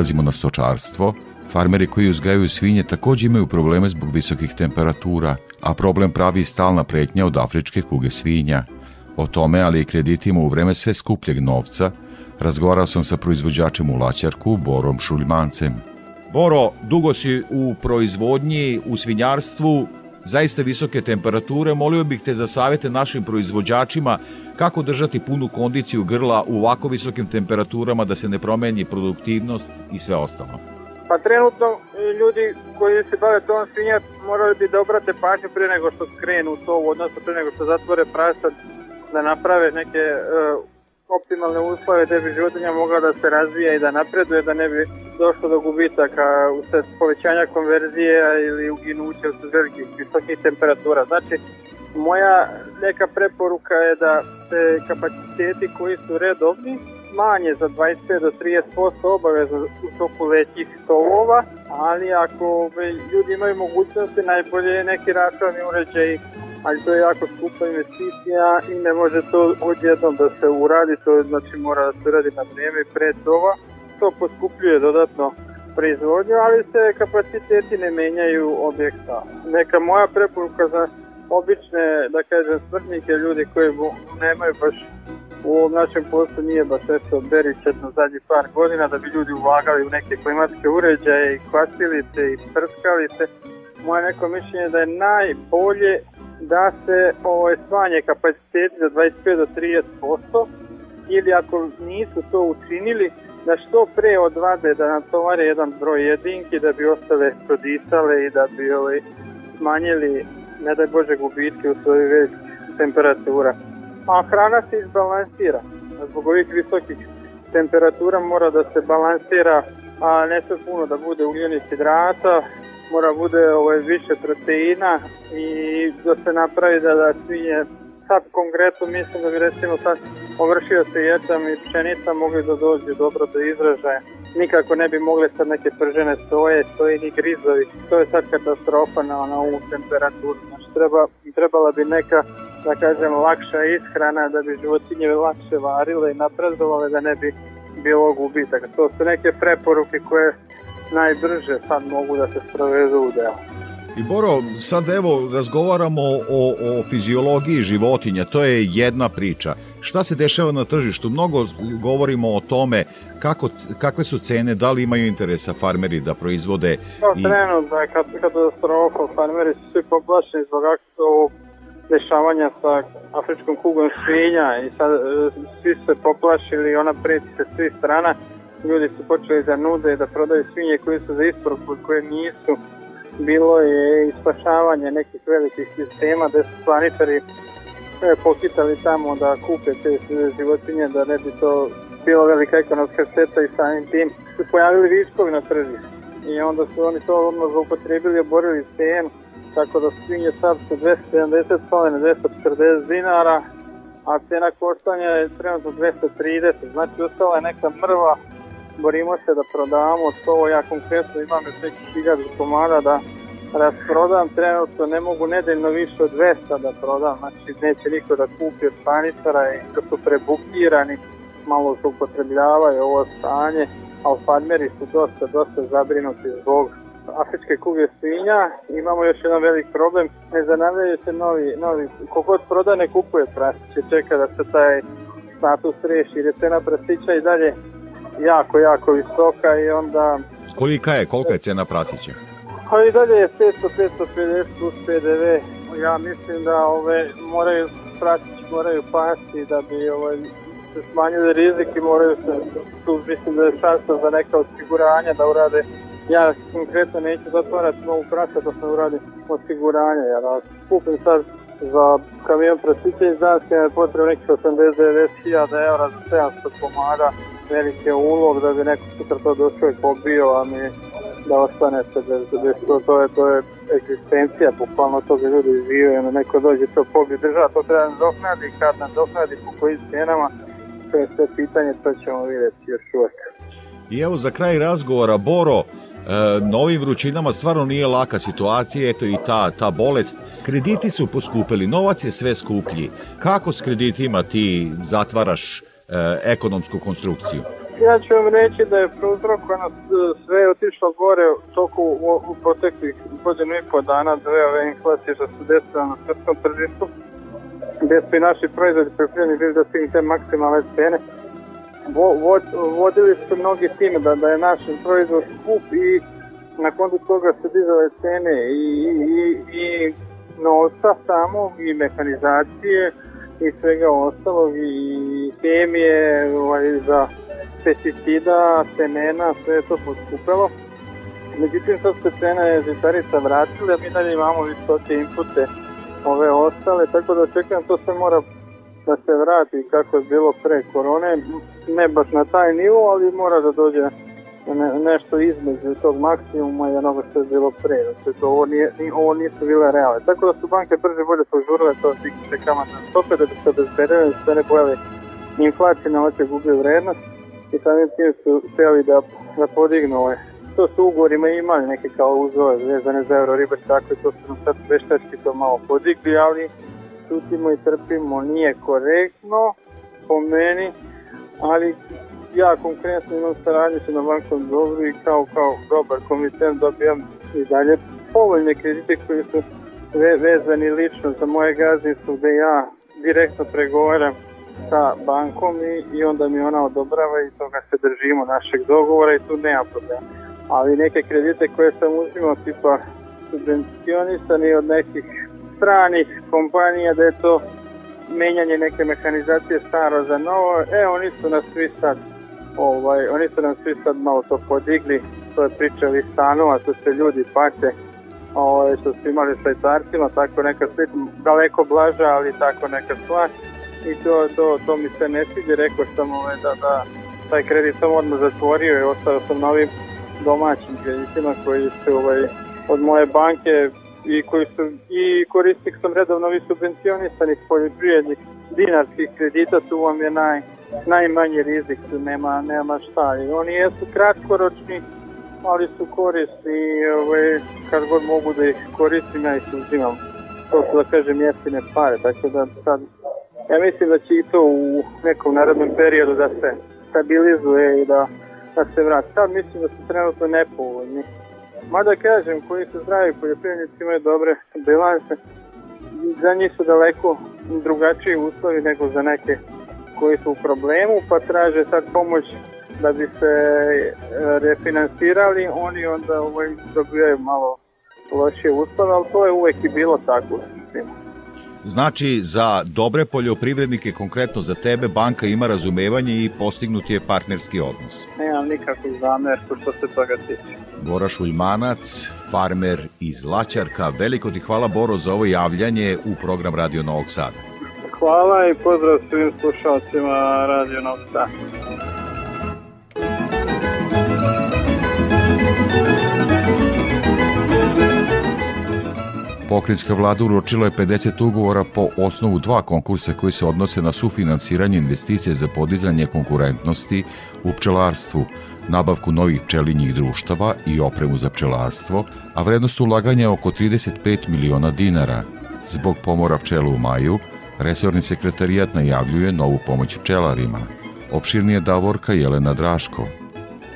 Speaker 2: Prelazimo na stočarstvo. Farmeri koji uzgajaju svinje takođe imaju probleme zbog visokih temperatura, a problem pravi stalna pretnja od afričke kuge svinja. O tome, ali i kreditima u vreme sve skupljeg novca, razgovarao sam sa proizvođačem u Laćarku, Borom Šuljmancem.
Speaker 11: Boro, dugo si u proizvodnji, u svinjarstvu, zaista visoke temperature. Molio bih te za savete našim proizvođačima kako držati punu kondiciju grla u ovako visokim temperaturama da se ne promeni produktivnost i sve ostalo.
Speaker 12: Pa trenutno e, ljudi koji se bave tom svinja moraju bi da obrate pažnju pre nego što skrenu to, odnosno pre nego što zatvore prasad, da naprave neke uh, optimalne uslove da bi životinja mogla da se razvija i da napreduje, da ne bi došlo do gubitaka usled povećanja konverzije ili uginuća usled velikih visokih temperatura. Znači, moja neka preporuka je da se kapaciteti koji su redovni manje za 25 do 30% obaveza u toku lećih stolova, ali ako ljudi imaju mogućnosti, najbolje je neki računalni uređaj ali to je jako skupa investicija i ne može to odjednom da se uradi, to znači mora da se uradi na vreme pre toga. To poskupljuje dodatno proizvodnju, ali se kapaciteti ne menjaju objekta. Neka moja preporuka za obične, da kažem, smrtnike, ljudi koji nemaju baš u ovom našem poslu nije baš eto beričetno zadnjih par godina da bi ljudi ulagali u neke klimatske uređaje i kvasilice i prskalice. Moje neko mišljenje da je najbolje da se ovaj, smanje kapaciteti za 25 do 30% ili ako nisu to učinili, da što pre odvade da natovare jedan broj jedinki da bi ostale prodisale i da bi ovaj, smanjili, ne daj Bože, gubitke u svojoj već temperatura. A hrana se izbalansira. Zbog ovih visokih temperatura mora da se balansira, a ne sve puno da bude ugljenih hidrata, mora bude ovaj, više proteina i da se napravi da, da svinje sad konkretno mislim da bi recimo sad ovršio se ječam i pšenica mogli da dođu dobro do izražaja. Nikako ne bi mogli sad neke pržene soje, soje ni grizovi. To je sad katastrofa na, na ovu temperaturu. Znači treba, trebala bi neka da kažem, lakša ishrana, da bi životinje lakše varile i napredovale, da ne bi bilo gubitaka. To su neke preporuke koje najbrže sad mogu da se sprovedu u delo.
Speaker 11: I Boro, sad evo razgovaramo o, o fiziologiji životinja, to je jedna priča. Šta se dešava na tržištu? Mnogo govorimo o tome kako, kakve su cene, da li imaju interesa farmeri da proizvode.
Speaker 12: No, i... trenutno je kad, katastrofa, farmeri su svi poplašeni zbog ovog dešavanja sa afričkom kugom svinja i sad e, svi se poplašili, ona preti se svi strana. Ljudi su počeli da nude da prodaju svinje koje su za isporuku, koje nisu bilo je ispašavanje nekih velikih sistema gde su planičari e, pokitali tamo da kupe te životinje da ne bi to bilo velika ekonomska šteta i samim tim su pojavili viškovi na tržištu. I onda su oni to odmah zaupotrebili i oborili cenu tako da svinje sad su 270 tone 240 dinara a cena koštanja je trenutno 230 znači ostala je neka mrva borimo se da prodamo to, ja konkretno imam još nekih hiljada komada da rasprodam, trenutno ne mogu nedeljno više od 200 da prodam, znači neće niko da kupi od staničara i da su prebukirani, malo se upotrebljavaju ovo stanje, ali farmeri su dosta, dosta zabrinuti zbog afričke kuge svinja. Imamo još jedan velik problem, ne zanavljaju se novi, novi, kogod proda ne kupuje prasiće, čeka da se taj status reši, jer je cena prasića i dalje jako, jako visoka i onda...
Speaker 11: Kolika je, kolika je cena prasića?
Speaker 12: Pa i dalje je 500, 550 plus PDV. Ja mislim da ove moraju prasići moraju pasti da bi ovaj, se smanjili rizik i moraju se, tu mislim da je šansa za neka osiguranja da urade ja konkretno neću zatvarati novu prasa da se uradi osiguranje, jer ako kupim sad za kamion prasića iz Danske je potrebno nekih 80-90 evra za 700 komada velike ulog da bi neko sutra to došao i pobio, a mi da ostanete bez, bez to, to je, to je egzistencija, bukvalno toga ljudi žive, ono neko dođe to pobije država, to treba nam dohnadi, kad nam dohnadi po kojim cijenama, to je sve pitanje, to ćemo vidjeti još uvek.
Speaker 11: I evo za kraj razgovora, Boro, E, na ovim vrućinama stvarno nije laka situacija, eto i ta, ta bolest. Krediti su poskupili, novac je sve skuplji. Kako s kreditima ti zatvaraš ekonomsku konstrukciju?
Speaker 12: Ja ću vam reći da je prouzrokovano sve otišlo gore toku u, u proteklih godinu i po dana dve ove inflacije što su desile na svetskom tržištu gde su i naši proizvodi poljoprivredni bili da stignu te maksimalne cene vo, vo, vodili su mnogi time da, da je naš proizvod skup i na kontu toga su dizale cene i, i, i novca samo i mehanizacije i svega ostalog i hemije ovaj, za pesticida, semena, sve je to poskupelo. Međutim, sad se cene žitarica vratile, a mi dalje imamo visoke inpute ove ostale, tako da očekujem to se mora da se vrati kako je bilo pre korone, ne baš na taj nivo, ali mora da dođe ne, nešto između tog maksimuma i onoga što je bilo pre. Znači, to ovo, nije, ovo nisu bile reale. Tako da su banke brže bolje požurile to dignute kamatne stope da bi se obezbedile da se ne pojave inflacije na oče gubi vrednost i samim tim su htjeli da, da podignu ove. To su ugovorima imali neke kao uzove vezane za euro ribar, tako i to su nam sad veštački to malo podigli, ali čutimo i trpimo, nije korektno po meni, ali ja konkretno imam sa na bankom dobru i kao, kao dobar komitent dobijam i dalje povoljne kredite koji su vezani lično za moje gazdinstvo gde ja direktno pregovaram sa bankom i, i onda mi ona odobrava i toga se držimo našeg dogovora i tu nema problema. Ali neke kredite koje sam uzimao tipa subvencionisani od nekih stranih kompanija da je to menjanje neke mehanizacije staro za novo. E, oni su nas svi sad ovaj, oni su nam svi sad malo to podigli, to je priča ovih stanova, to se ljudi pate, ovaj, što su imali švajcarcima, tako neka slika, daleko blaža, ali tako neka stvar. I to, to, to mi se ne sviđa, rekao sam ovaj, da, da taj kredit sam odmah zatvorio i ostao sam novim domaćim kreditima koji su ovaj, od moje banke i koji su i korisnik sam redovno vi subvencionisanih poljoprivrednih dinarskih kredita, tu vam je naj, najmanji rizik, nema, nema šta. I oni jesu kratkoročni, ali su korisni i ovaj, kad god mogu da ih koristim, ja ih uzimam to su da kažem jeftine pare, tako da sad ja mislim da će i to u nekom narodnom periodu da se stabilizuje i da, da se vrati. Sad mislim da su trenutno nepovoljni. Mada kažem, koji su zdravi poljoprivrednici imaju dobre bilanse, za njih su daleko drugačiji uslovi nego za neke koji su u problemu, pa traže sad pomoć da bi se e, refinansirali, oni onda ovaj, dobijaju malo lošije uslove, ali to je uvek i bilo tako.
Speaker 11: Znači, za dobre poljoprivrednike, konkretno za tebe, banka ima razumevanje i postignut je partnerski odnos.
Speaker 12: Nemam nikakvu zamerku što se toga tiče.
Speaker 11: Bora Šuljmanac, farmer iz Laćarka. Veliko ti hvala, Boro, za ovo javljanje u program Radio Novog Sada.
Speaker 12: Hvala i pozdrav svim slušalcima Radio Sada.
Speaker 2: Pokrinjska vlada uročila je 50 ugovora po osnovu dva konkursa koji se odnose na sufinansiranje investicije za podizanje konkurentnosti u pčelarstvu, nabavku novih pčelinjih društava i opremu za pčelarstvo, a vrednost ulaganja je oko 35 miliona dinara. Zbog pomora pčela u maju, resorni sekretarijat najavljuje novu pomoć pčelarima. Opširnije Davorka Jelena Draško.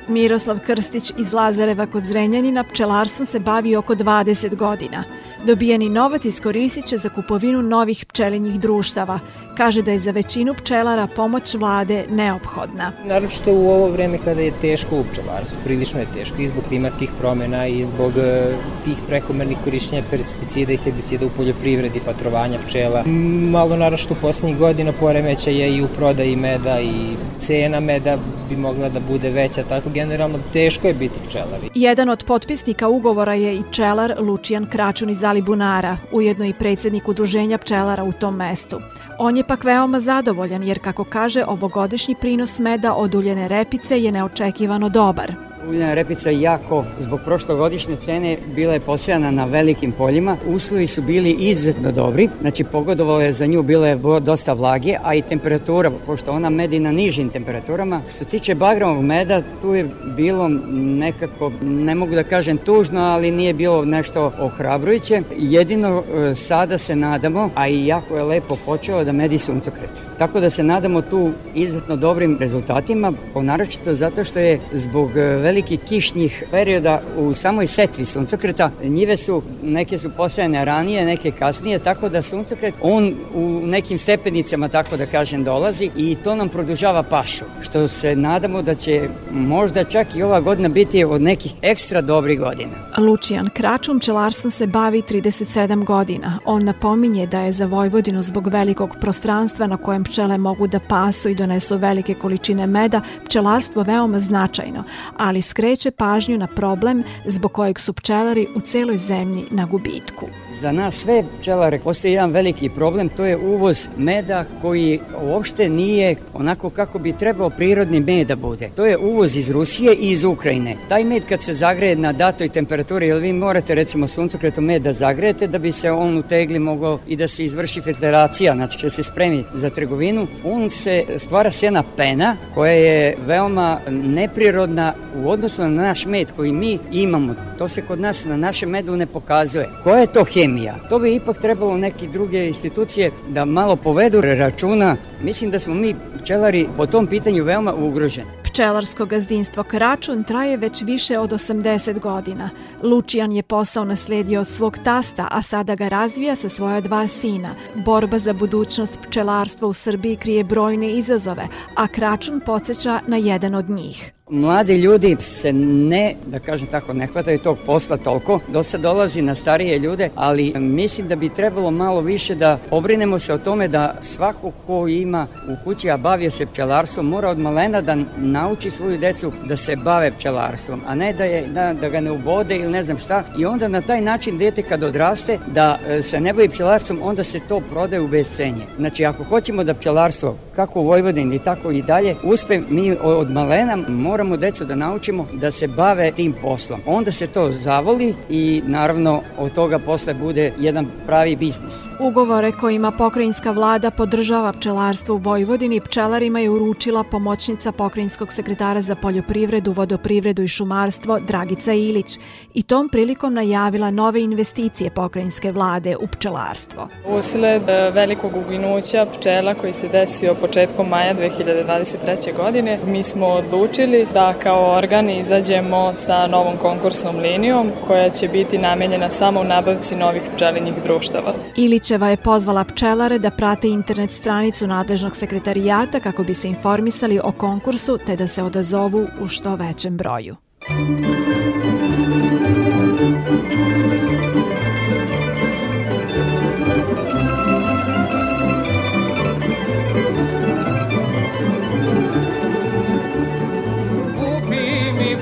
Speaker 13: Miroslav Krstić iz Lazareva kod Zrenjanina pčelarstvom se bavi oko 20 godina. Dobijeni novac iskoristit će za kupovinu novih pčelinjih društava. Kaže da je za većinu pčelara pomoć vlade neophodna.
Speaker 14: Naročito u ovo vreme kada je teško u pčelarstvu, prilično je teško i zbog klimatskih promena i zbog e, tih prekomernih korišćenja pesticida i herbicida u poljoprivredi, patrovanja pčela. Malo naročito u poslednjih godina poremeća je i u prodaji meda i cena meda bi mogla da bude veća, tako generalno teško je biti pčelari.
Speaker 13: Jedan od potpisnika ugovora je i pčelar Lučijan Kračun iz Alibunara, ujedno i predsednik udruženja pčelara u tom mestu. On je pak veoma zadovoljan jer, kako kaže, ovogodišnji prinos meda od uljene repice je neočekivano dobar.
Speaker 15: Uljena repica jako, zbog prošlogodišnje cene, bila je posejana na velikim poljima. Uslovi su bili izuzetno dobri, znači pogodovalo je za nju, bilo je dosta vlage, a i temperatura, pošto ona medi na nižim temperaturama. Što se tiče bagramog meda, tu je bilo nekako, ne mogu da kažem tužno, ali nije bilo nešto ohrabrujuće. Jedino e, sada se nadamo, a i jako je lepo počelo da medi suncokret. Tako da se nadamo tu izuzetno dobrim rezultatima, ponaročito zato što je zbog velike velikih kišnjih perioda u samoj setvi suncokreta. Njive su, neke su posajane ranije, neke kasnije, tako da suncokret, on u nekim stepenicama, tako da kažem, dolazi i to nam produžava pašu, što se nadamo da će možda čak i ova godina biti od nekih ekstra dobrih godina.
Speaker 13: Lučijan Kračum pčelarstvom se bavi 37 godina. On napominje da je za Vojvodinu zbog velikog prostranstva na kojem pčele mogu da pasu i donesu velike količine meda, pčelarstvo veoma značajno, ali skreće pažnju na problem zbog kojeg su pčelari u celoj zemlji na gubitku.
Speaker 15: Za nas sve pčelare postoji jedan veliki problem, to je uvoz meda koji uopšte nije onako kako bi trebao prirodni med da bude. To je uvoz iz Rusije i iz Ukrajine. Taj med kad se zagreje na datoj temperaturi, jer vi morate recimo suncokretom med da zagrejete da bi se on u tegli mogao i da se izvrši filtracija, znači će se spremi za trgovinu, on se stvara sjena pena koja je veoma neprirodna u odnosu na naš med koji mi imamo, to se kod nas na našem medu ne pokazuje. Koja je to hemija? To bi ipak trebalo neke druge institucije da malo povedu računa. Mislim da smo mi pčelari po tom pitanju veoma ugroženi.
Speaker 13: Pčelarsko gazdinstvo Kračun traje već više od 80 godina. Lučijan je posao nasledio od svog tasta, a sada ga razvija sa svoja dva sina. Borba za budućnost pčelarstva u Srbiji krije brojne izazove, a Kračun podsjeća na jedan od njih.
Speaker 15: Mladi ljudi se ne, da kažem tako, ne hvataju tog posla toliko. Dosta dolazi na starije ljude, ali mislim da bi trebalo malo više da obrinemo se o tome da svako ko ima u kući, a bavio se pčelarstvom, mora od malena da nauči svoju decu da se bave pčelarstvom, a ne da, je, da, da ga ne ubode ili ne znam šta. I onda na taj način dete kad odraste da e, se ne bavi pčelarstvom, onda se to prodaje u bescenje. Znači, ako hoćemo da pčelarstvo, kako u Vojvodini, tako i dalje, uspe mi od malena moramo moramo decu da naučimo da se bave tim poslom. Onda se to zavoli i naravno od toga posle bude jedan pravi biznis.
Speaker 13: Ugovore kojima pokrajinska vlada podržava pčelarstvo u Vojvodini pčelarima je uručila pomoćnica pokrajinskog sekretara za poljoprivredu, vodoprivredu i šumarstvo Dragica Ilić i tom prilikom najavila nove investicije pokrajinske vlade u pčelarstvo.
Speaker 16: Usled e, velikog uginuća pčela koji se desio početkom maja 2023. godine, mi smo odlučili da kao organ izađemo sa novom konkursnom linijom koja će biti namenjena samo u nabavci novih pčelinjih društava.
Speaker 13: Ilićeva je pozvala pčelare da prate internet stranicu nadležnog sekretarijata kako bi se informisali o konkursu te da se odazovu u što većem broju.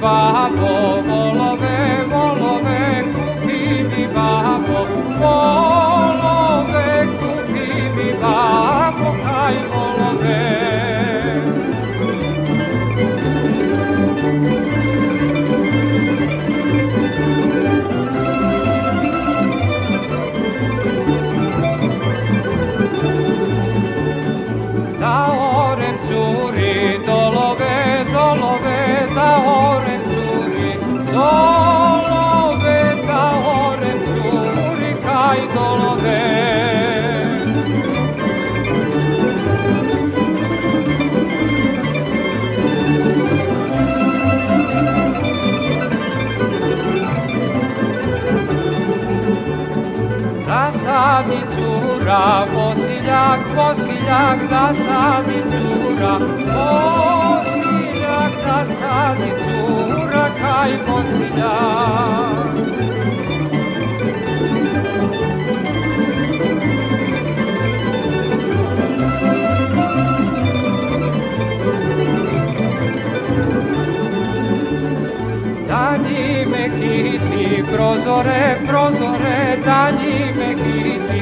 Speaker 17: 바보. Cura, posiljak, posiljak, da sadi cura, posiljak, da sadi cura, kaj posiljak. Danji me kiti, prozore, prozore, danji me kiti,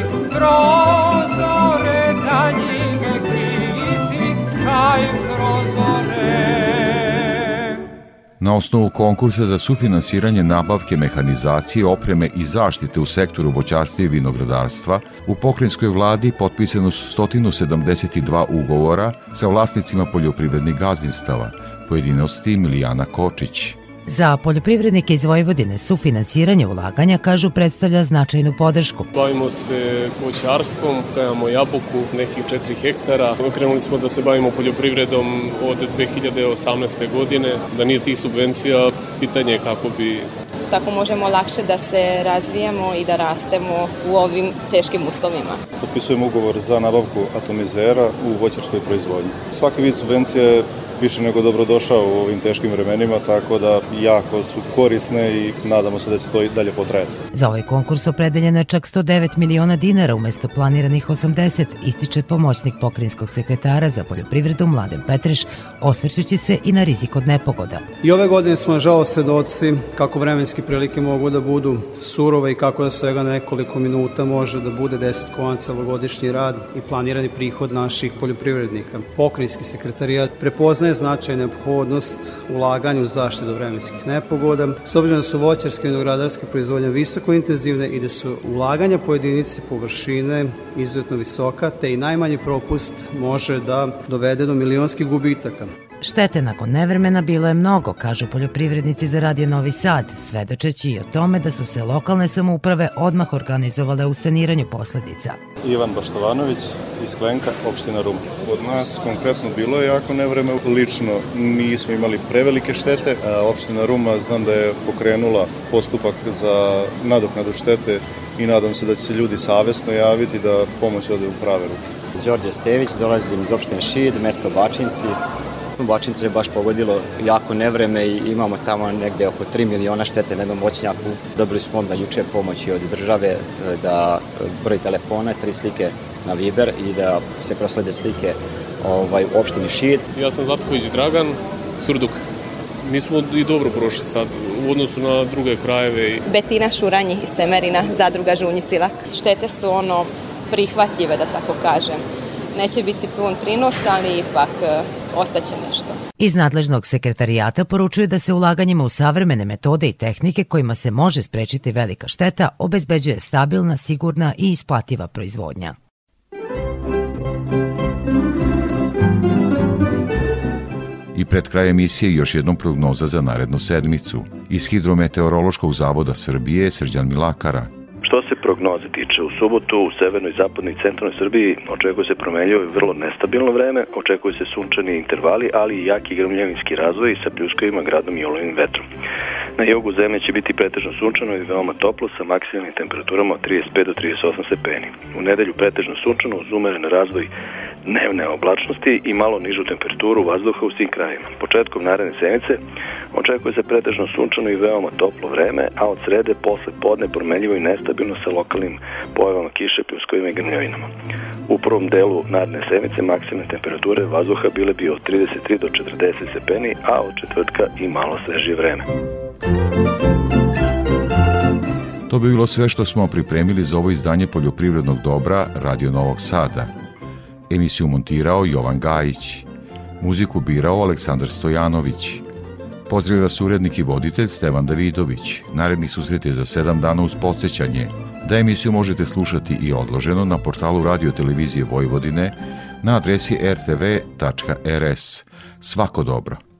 Speaker 17: prozore, danji me kiti, kaj prozore.
Speaker 2: Na osnovu konkursa za sufinansiranje nabavke mehanizacije, opreme i zaštite u sektoru voćarstva i vinogradarstva, u pokrinjskoj vladi potpisano su 172 ugovora sa vlasnicima poljoprivrednih gazdinstava, pojedinosti Milijana Kočić.
Speaker 18: Za poljoprivrednike iz Vojvodine sufinansiranje ulaganja, kažu, predstavlja značajnu podršku.
Speaker 19: Bavimo se voćarstvom, kajamo jabuku, nekih 4 hektara. Krenuli smo da se bavimo poljoprivredom od 2018. godine. Da nije tih subvencija, pitanje je kako bi
Speaker 20: tako možemo lakše da se razvijamo i da rastemo u ovim teškim uslovima.
Speaker 21: Potpisujemo ugovor za nabavku atomizera u voćarskoj proizvodnji. Svaki vid subvencije je više nego dobrodošao u ovim teškim vremenima, tako da jako su korisne i nadamo se da će to i dalje potrajati.
Speaker 18: Za ovaj konkurs opredeljeno je čak 109 miliona dinara umesto planiranih 80, ističe pomoćnik pokrinjskog sekretara za poljoprivredu Mladen Petreš, osvrćući se i na rizik od nepogoda.
Speaker 22: I ove godine smo žao svedoci kako vremenske prilike mogu da budu surove i kako da svega nekoliko minuta može da bude desetkovan celogodišnji rad i planirani prihod naših poljoprivrednika. Pokrinjski sekretarijat prepoznaje značaj neophodnost ulaganja u zaštitu vremenskih nepogoda, s obzirom da su voćarske i vinogradarske proizvodnje visoko intenzivne i da su ulaganja po jedinici površine izuzetno visoka, te i najmanji propust može da dovede do milionskih gubitaka.
Speaker 18: Štete nakon nevremena bilo je mnogo, kažu poljoprivrednici za Radio Novi Sad, svedočeći i o tome da su se lokalne samouprave odmah organizovale u saniranju posledica.
Speaker 21: Ivan Baštovanović iz Klenka, opština Rum. Od nas konkretno bilo je jako nevreme. Lično nismo imali prevelike štete. Opština Ruma znam da je pokrenula postupak za nadoknadu štete i nadam se da će se ljudi savesno javiti da pomoć ode u prave ruke.
Speaker 23: Đorđe Stević, dolazim iz opštine Šid, mesto Bačinci. Bačince je baš pogodilo jako nevreme i imamo tamo negde oko 3 miliona štete na jednom moćnjaku. Dobili smo onda juče pomoći od države da broj telefona, tri slike na Viber i da se proslede slike ovaj, u opštini Šid.
Speaker 19: Ja sam Zlatković Dragan, Surduk. Mi smo i dobro prošli sad u odnosu na druge krajeve.
Speaker 20: Betina Šuranji iz Temerina, zadruga Žunji Silak. Štete su ono prihvatljive, da tako kažem. Neće biti pun prinos, ali ipak ostaće nešto.
Speaker 18: Iz nadležnog sekretarijata poručuju da se ulaganjima u savremene metode i tehnike kojima se može sprečiti velika šteta obezbeđuje stabilna, sigurna i isplativa proizvodnja.
Speaker 2: I pred kraj emisije još jednom prognoza za narednu sedmicu. Iz Hidrometeorološkog zavoda Srbije Srđan Milakara –
Speaker 6: Što se prognoze tiče, u subotu u severnoj, zapadnoj i centralnoj Srbiji očekuje se promenljivo i vrlo nestabilno vreme, očekuje se sunčani intervali, ali i jaki grmljavinski razvoj sa pljuskovima, gradom i olovim vetrom. Na jugu zemlje će biti pretežno sunčano i veoma toplo sa maksimalnim temperaturama od 35 do 38 stepeni. U nedelju pretežno sunčano uz umeren razvoj dnevne oblačnosti i malo nižu temperaturu vazduha u svim krajima. Početkom naredne sedmice očekuje se pretežno sunčano i veoma toplo vreme, a od srede posle podne promenljivo i nestabilno sa lokalnim pojavama kiše, pljuskovima i grmljavinama. U prvom delu naredne sedmice maksimalne temperature vazduha bile bi od 33 do 40 stepeni, a od četvrtka i malo svežije vreme.
Speaker 2: To bi bilo sve što smo pripremili za ovo izdanje poljoprivrednog dobra Radio Novog Sada. Emisiju montirao Jovan Gajić. Muziku birao Aleksandar Stojanović. Pozdravlja vas urednik i voditelj Stevan Davidović. Naredni susret je za sedam dana uz podsjećanje da emisiju možete slušati i odloženo na portalu Radio Televizije Vojvodine na adresi rtv.rs. Svako dobro!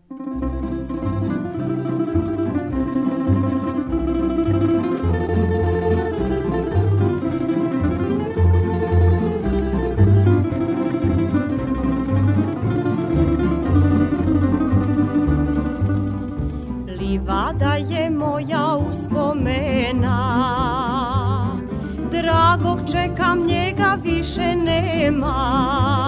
Speaker 24: Više nema